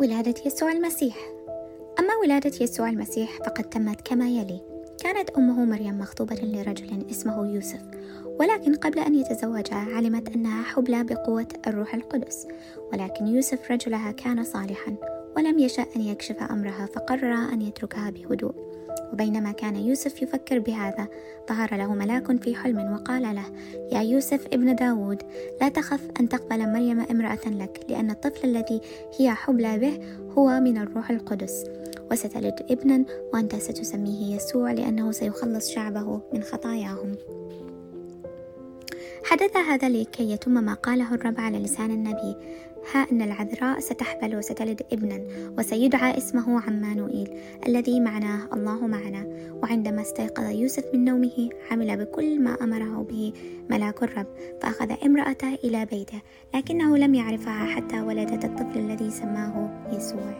ولادة يسوع المسيح. أما ولادة يسوع المسيح فقد تمت كما يلي. كانت أمه مريم مخطوبة لرجل اسمه يوسف. ولكن قبل أن يتزوجها علمت أنها حبلى بقوة الروح القدس. ولكن يوسف رجلها كان صالحا. ولم يشأ أن يكشف أمرها فقرر أن يتركها بهدوء. وبينما كان يوسف يفكر بهذا ظهر له ملاك في حلم وقال له يا يوسف ابن داود لا تخف أن تقبل مريم امرأة لك لأن الطفل الذي هي حبلى به هو من الروح القدس. وستلد ابنا وأنت ستسميه يسوع لأنه سيخلص شعبه من خطاياهم. حدث هذا لكي يتم ما قاله الرب على لسان النبي. ها أن العذراء ستحبل وستلد ابنا وسيدعى اسمه عمانوئيل الذي معناه الله معنا. وعندما استيقظ يوسف من نومه عمل بكل ما أمره به ملاك الرب فأخذ امرأته إلى بيته لكنه لم يعرفها حتى ولدت الطفل الذي سماه يسوع.